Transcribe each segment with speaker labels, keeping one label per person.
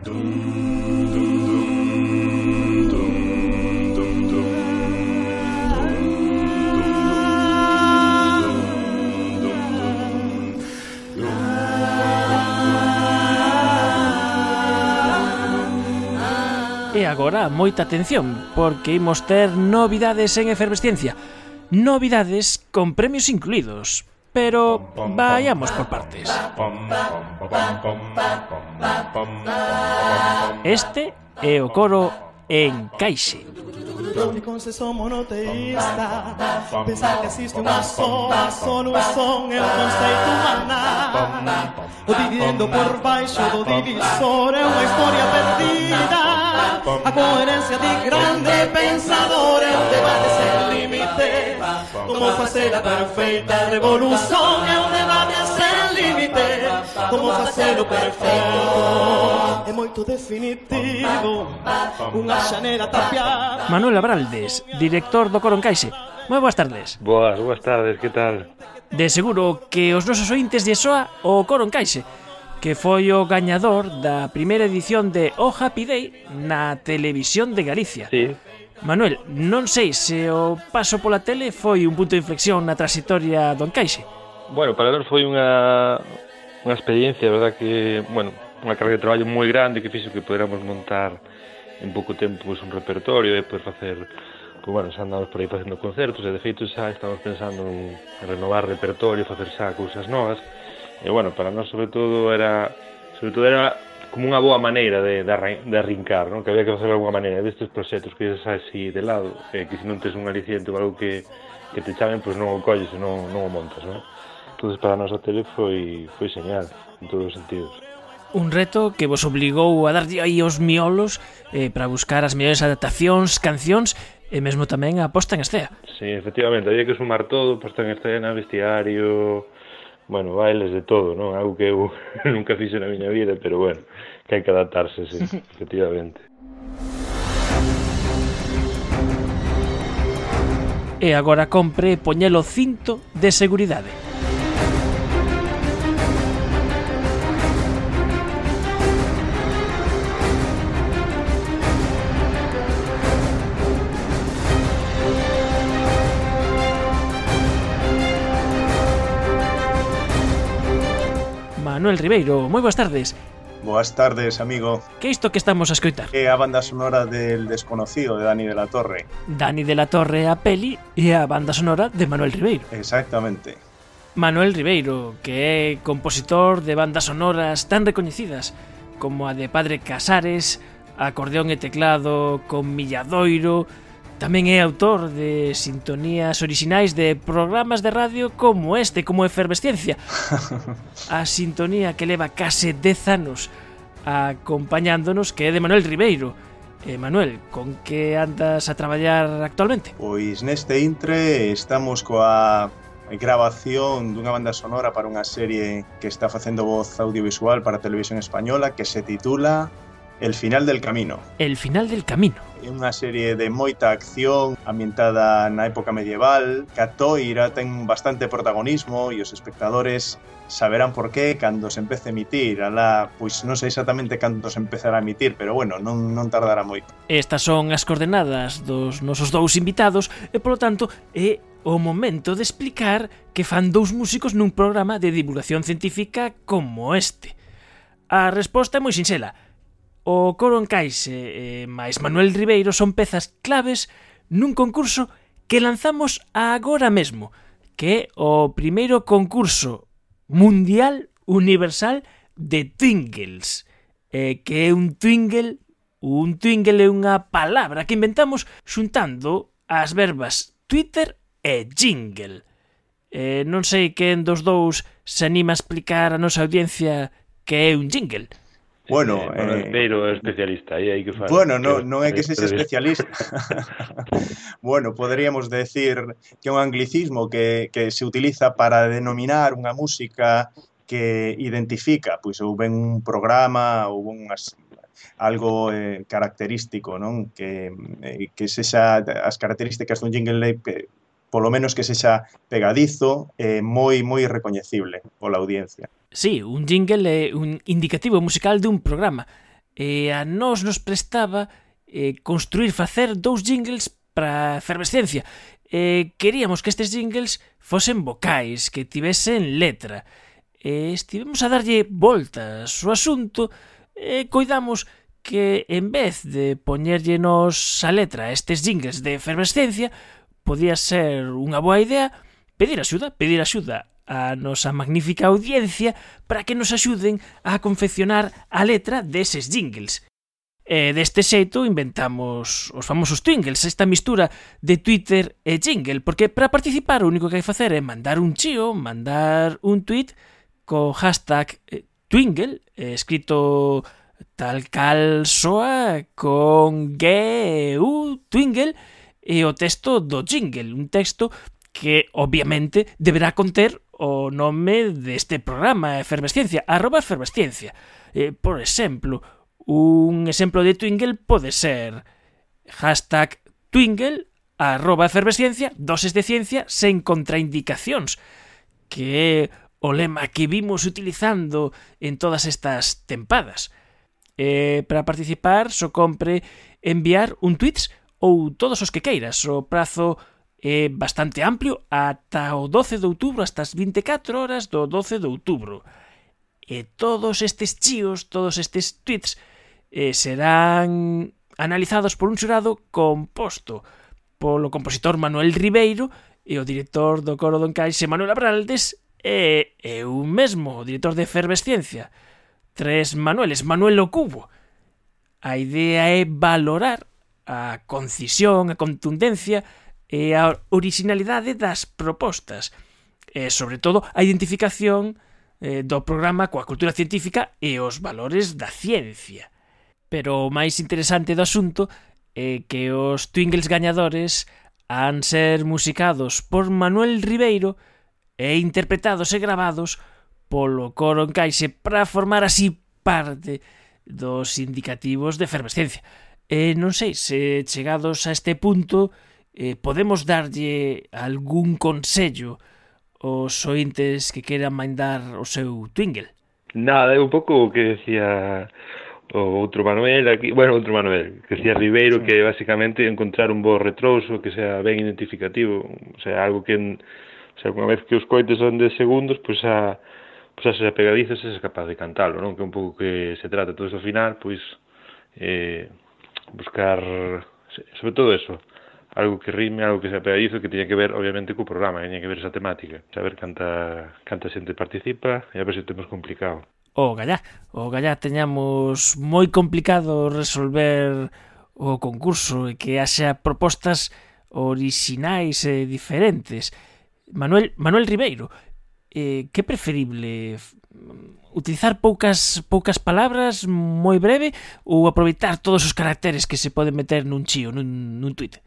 Speaker 1: E agora moita atención, porque imos ter novidades en efervesciencia. Novidades con premios incluídos. Pero vayamos por partes. Este é o coro en
Speaker 2: Caixe. Capricorns son Pensar que existe unha soa solución é un conceito maná O dividendo por baixo do divisor é unha historia perdida pam, a coherencia de grandes pensadores, un debate sin límite. Como facer a perfeita revolución, é un debate sen límite. Como facer o perfecto, é moito definitivo, unha xanera tapiada.
Speaker 1: Manuel Abraldes, director do Coro Encaixe. Moi boas tardes.
Speaker 3: Boas, boas tardes, que tal?
Speaker 1: De seguro que os nosos ointes de SOA o Coro Encaixe que foi o gañador da primeira edición de O Happy Day na televisión de Galicia.
Speaker 3: Sí.
Speaker 1: Manuel, non sei se o paso pola tele foi un punto de inflexión na trayectoria do encaixe.
Speaker 3: Bueno, para nós foi unha, unha experiencia, verdad que, bueno, unha carga de traballo moi grande que fixo que poderamos montar en pouco tempo pues, un repertorio e poder facer pues, bueno, xa andamos por aí facendo concertos e de feito xa estamos pensando en renovar repertorio, facer xa cousas novas E bueno, para nós sobre todo era sobre todo era como unha boa maneira de, de, de arrincar, non? que había que facer alguna maneira destes proxectos que xa así de lado, eh, que se non tes un aliciente ou algo que, que te chamen, pois pues non o colles, non, non o montas. Non? Entonces para nós a tele foi, foi señal, en todos os sentidos.
Speaker 1: Un reto que vos obligou a darlle aí os miolos eh, para buscar as mellores adaptacións, cancións e mesmo tamén a posta en escena.
Speaker 3: Sí, efectivamente, había que sumar todo, posta en escena, vestiario, bueno, bailes de todo, non? Algo que eu nunca fixe na miña vida, pero bueno, que hai que adaptarse, sí, efectivamente.
Speaker 1: E agora compre poñelo cinto de seguridade. Manuel Ribeiro. Moi boas tardes.
Speaker 4: Boas tardes, amigo.
Speaker 1: Que é isto que estamos a escoitar?
Speaker 4: É a banda sonora del desconocido de Dani de la Torre.
Speaker 1: Dani de la Torre a peli e a banda sonora de Manuel Ribeiro.
Speaker 4: Exactamente.
Speaker 1: Manuel Ribeiro, que é compositor de bandas sonoras tan recoñecidas como a de Padre Casares, acordeón e teclado con Milladoiro, Tamén é autor de sintonías orixinais de programas de radio como este, como Efervesciencia. A sintonía que leva case 10 anos acompañándonos que é de Manuel Ribeiro. Eh, Manuel, con que andas a traballar actualmente?
Speaker 4: Pois neste intre estamos coa grabación dunha banda sonora para unha serie que está facendo voz audiovisual para a televisión española que se titula El final del camino.
Speaker 1: El final del camino
Speaker 4: unha serie de moita acción ambientada na época medieval. Catoira ten bastante protagonismo e os espectadores saberán por qué cando se empece a emitir. Alá, pois non sei exactamente cando se empezará a emitir, pero bueno, non, non tardará moito.
Speaker 1: Estas son as coordenadas dos nosos dous invitados e, polo tanto, é o momento de explicar que fan dous músicos nun programa de divulgación científica como este. A resposta é moi sinxela O coro encaixe e máis Manuel Ribeiro son pezas claves nun concurso que lanzamos agora mesmo, que é o primeiro concurso mundial universal de Twingles, e que é un Twingle, un Twingle é unha palabra que inventamos xuntando as verbas Twitter e Jingle. E non sei quen dos dous se anima a explicar a nosa audiencia que é un Jingle.
Speaker 4: Bueno,
Speaker 3: eh, pero
Speaker 4: eh,
Speaker 3: é especialista, aí hai que falar.
Speaker 4: Bueno, non, non é que sexa especialista. bueno, poderíamos decir que é un anglicismo que, que se utiliza para denominar unha música que identifica, pois ou ben un programa ou unhas algo eh, característico, non? Que, eh, que sexa as características dun jingle que polo menos que sexa pegadizo e eh, moi moi recoñecible pola audiencia.
Speaker 1: Sí, un jingle é un indicativo musical dun programa. E a nós nos prestaba eh, construir, facer dous jingles para efervescencia. Eh, queríamos que estes jingles fosen vocais, que tivesen letra. Eh, estivemos a darlle voltas o asunto e eh, coidamos que en vez de poñerllenos a letra a estes jingles de efervescencia, podía ser unha boa idea pedir axuda, pedir axuda a nosa magnífica audiencia para que nos axuden a confeccionar a letra deses jingles. E deste xeito inventamos os famosos Twingles, esta mistura de Twitter e jingle, porque para participar o único que hai que facer é mandar un chío, mandar un tweet co hashtag eh, Twingle, eh, escrito tal cal soa con G, U, Twingle, e o texto do jingle, un texto que obviamente deberá conter o nome deste programa Efervesciencia, arroba Efervesciencia. Eh, por exemplo, un exemplo de Twingle pode ser hashtag Twingle arroba efervesciencia, doses de ciencia sen contraindicacións, que é o lema que vimos utilizando en todas estas tempadas. Eh, para participar, só so compre enviar un tweets ou todos os que queiras. O prazo é bastante amplio ata o 12 de outubro, hasta as 24 horas do 12 de outubro. E todos estes chíos, todos estes tweets, eh, serán analizados por un xurado composto polo compositor Manuel Ribeiro e o director do coro do encaixe Manuel Abraldes e eu mesmo, o director de Efervesciencia. Tres Manueles, Manuel o Cubo. A idea é valorar a concisión, a contundencia e a originalidade das propostas. E, sobre todo, a identificación eh, do programa coa cultura científica e os valores da ciencia. Pero o máis interesante do asunto é que os Twingles gañadores han ser musicados por Manuel Ribeiro e interpretados e gravados polo coro encaixe para formar así parte dos indicativos de efervescencia. E non sei se chegados a este punto eh, podemos darlle algún consello aos ointes que queran mandar o seu Twingle.
Speaker 3: Nada, é un pouco o que decía o outro Manuel aquí, bueno, outro Manuel, que decía Ribeiro sí. que basicamente encontrar un bo retrouso que sea ben identificativo, o sea, algo que en, o sea, unha vez que os coites son de segundos, pois pues a pois a ser pegadizo se é capaz de cantalo, non? Que un pouco que se trata todo isto ao final, pois eh, buscar sobre todo eso, algo que rime, algo que se pegadizo, que teña que ver, obviamente, co programa, eh, que teña que ver esa temática, saber canta, canta xente participa e a ver se temos complicado.
Speaker 1: O gallá, o gallá teñamos moi complicado resolver o concurso e que haxa propostas orixinais e diferentes. Manuel, Manuel Ribeiro, eh, que preferible utilizar poucas poucas palabras moi breve ou aproveitar todos os caracteres que se poden meter nun chío, nun, nun tweet?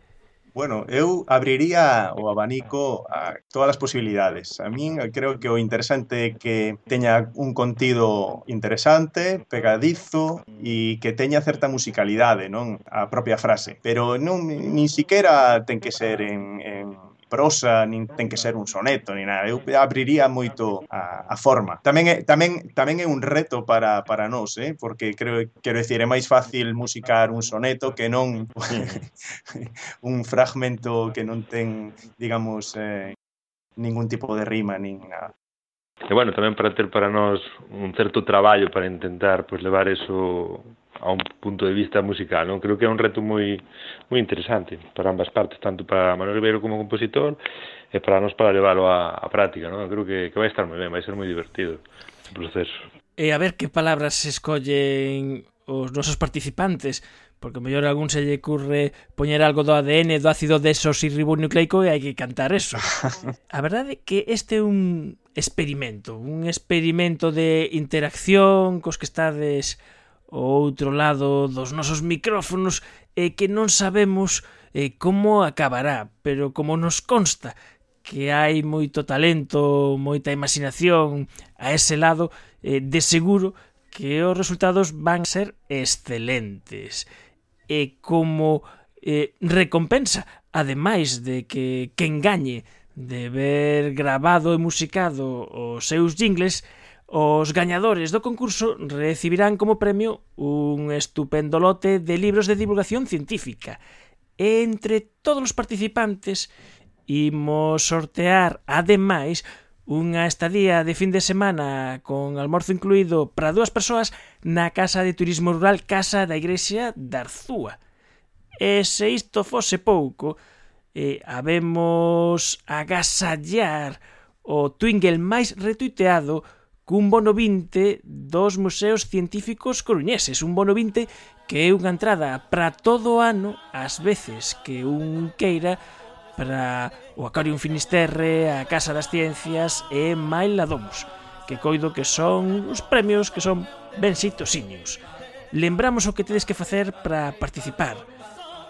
Speaker 4: Bueno, eu abriría o abanico a todas as posibilidades. A min creo que o interesante é que teña un contido interesante, pegadizo e que teña certa musicalidade, non? A propia frase. Pero non nin siquiera ten que ser en, en prosa, nin ten que ser un soneto, nin nada. Eu abriría moito a, a forma. Tamén é, tamén, tamén é un reto para, para nós, eh? porque creo, quero decir, é máis fácil musicar un soneto que non un fragmento que non ten, digamos, eh, ningún tipo de rima, nin nada.
Speaker 3: E bueno, tamén para ter para nós un certo traballo para intentar pues, levar eso a un punto de vista musical, non? Creo que é un reto moi moi interesante para ambas partes, tanto para Manuel Ribeiro como compositor e para nós para leválo a, a práctica, non? Creo que, que vai estar moi ben, vai ser moi divertido o proceso.
Speaker 1: E a ver que palabras se escollen os nosos participantes, porque mellor algún se lle curre poñer algo do ADN, do ácido desoxirribonucleico e hai que cantar eso. A verdade é que este é un experimento, un experimento de interacción cos que estades o outro lado dos nosos micrófonos e que non sabemos eh, como acabará, pero como nos consta que hai moito talento, moita imaginación a ese lado, eh, de seguro que os resultados van ser excelentes. E como eh, recompensa, ademais de que quen gañe de ver grabado e musicado os seus jingles, Os gañadores do concurso recibirán como premio un estupendo lote de libros de divulgación científica. Entre todos os participantes imos sortear, ademais, unha estadía de fin de semana con almorzo incluído para dúas persoas na Casa de Turismo Rural Casa da Igrexa de Arzúa. E se isto fose pouco, eh, habemos agasallar o Twingle máis retuiteado cun bono 20 dos museos científicos coruñeses, un bono 20 que é unha entrada para todo o ano, ás veces que un queira para o Aquarium Finisterre, a Casa das Ciencias e Maila Domus, que coido que son os premios que son ben xitosiños. Lembramos o que tedes que facer para participar.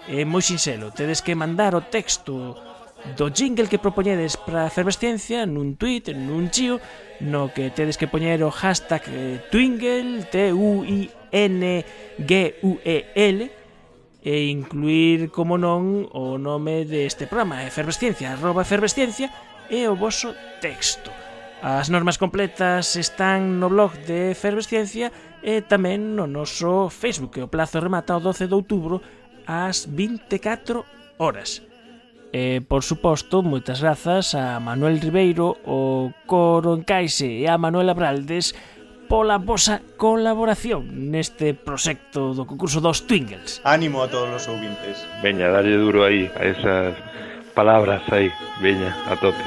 Speaker 1: É moi sinxelo, tedes que mandar o texto do jingle que propoñedes para a efervesciencia nun tweet, nun chío, no que tedes que poñer o hashtag eh, Twingle, T-U-I-N-G-U-E-L, e incluir, como non, o nome deste programa, efervesciencia, arroba efervesciencia, e o vosso texto. As normas completas están no blog de Efervesciencia e tamén no noso Facebook, e o plazo remata o 12 de outubro ás 24 horas. E, por suposto, moitas grazas a Manuel Ribeiro, o Coro Encaixe e a Manuela Braldes pola vosa colaboración neste proxecto do concurso dos Twingles.
Speaker 4: Ánimo a todos os ouvintes.
Speaker 3: Veña, dalle duro aí a esas palabras aí. Veña, a tope.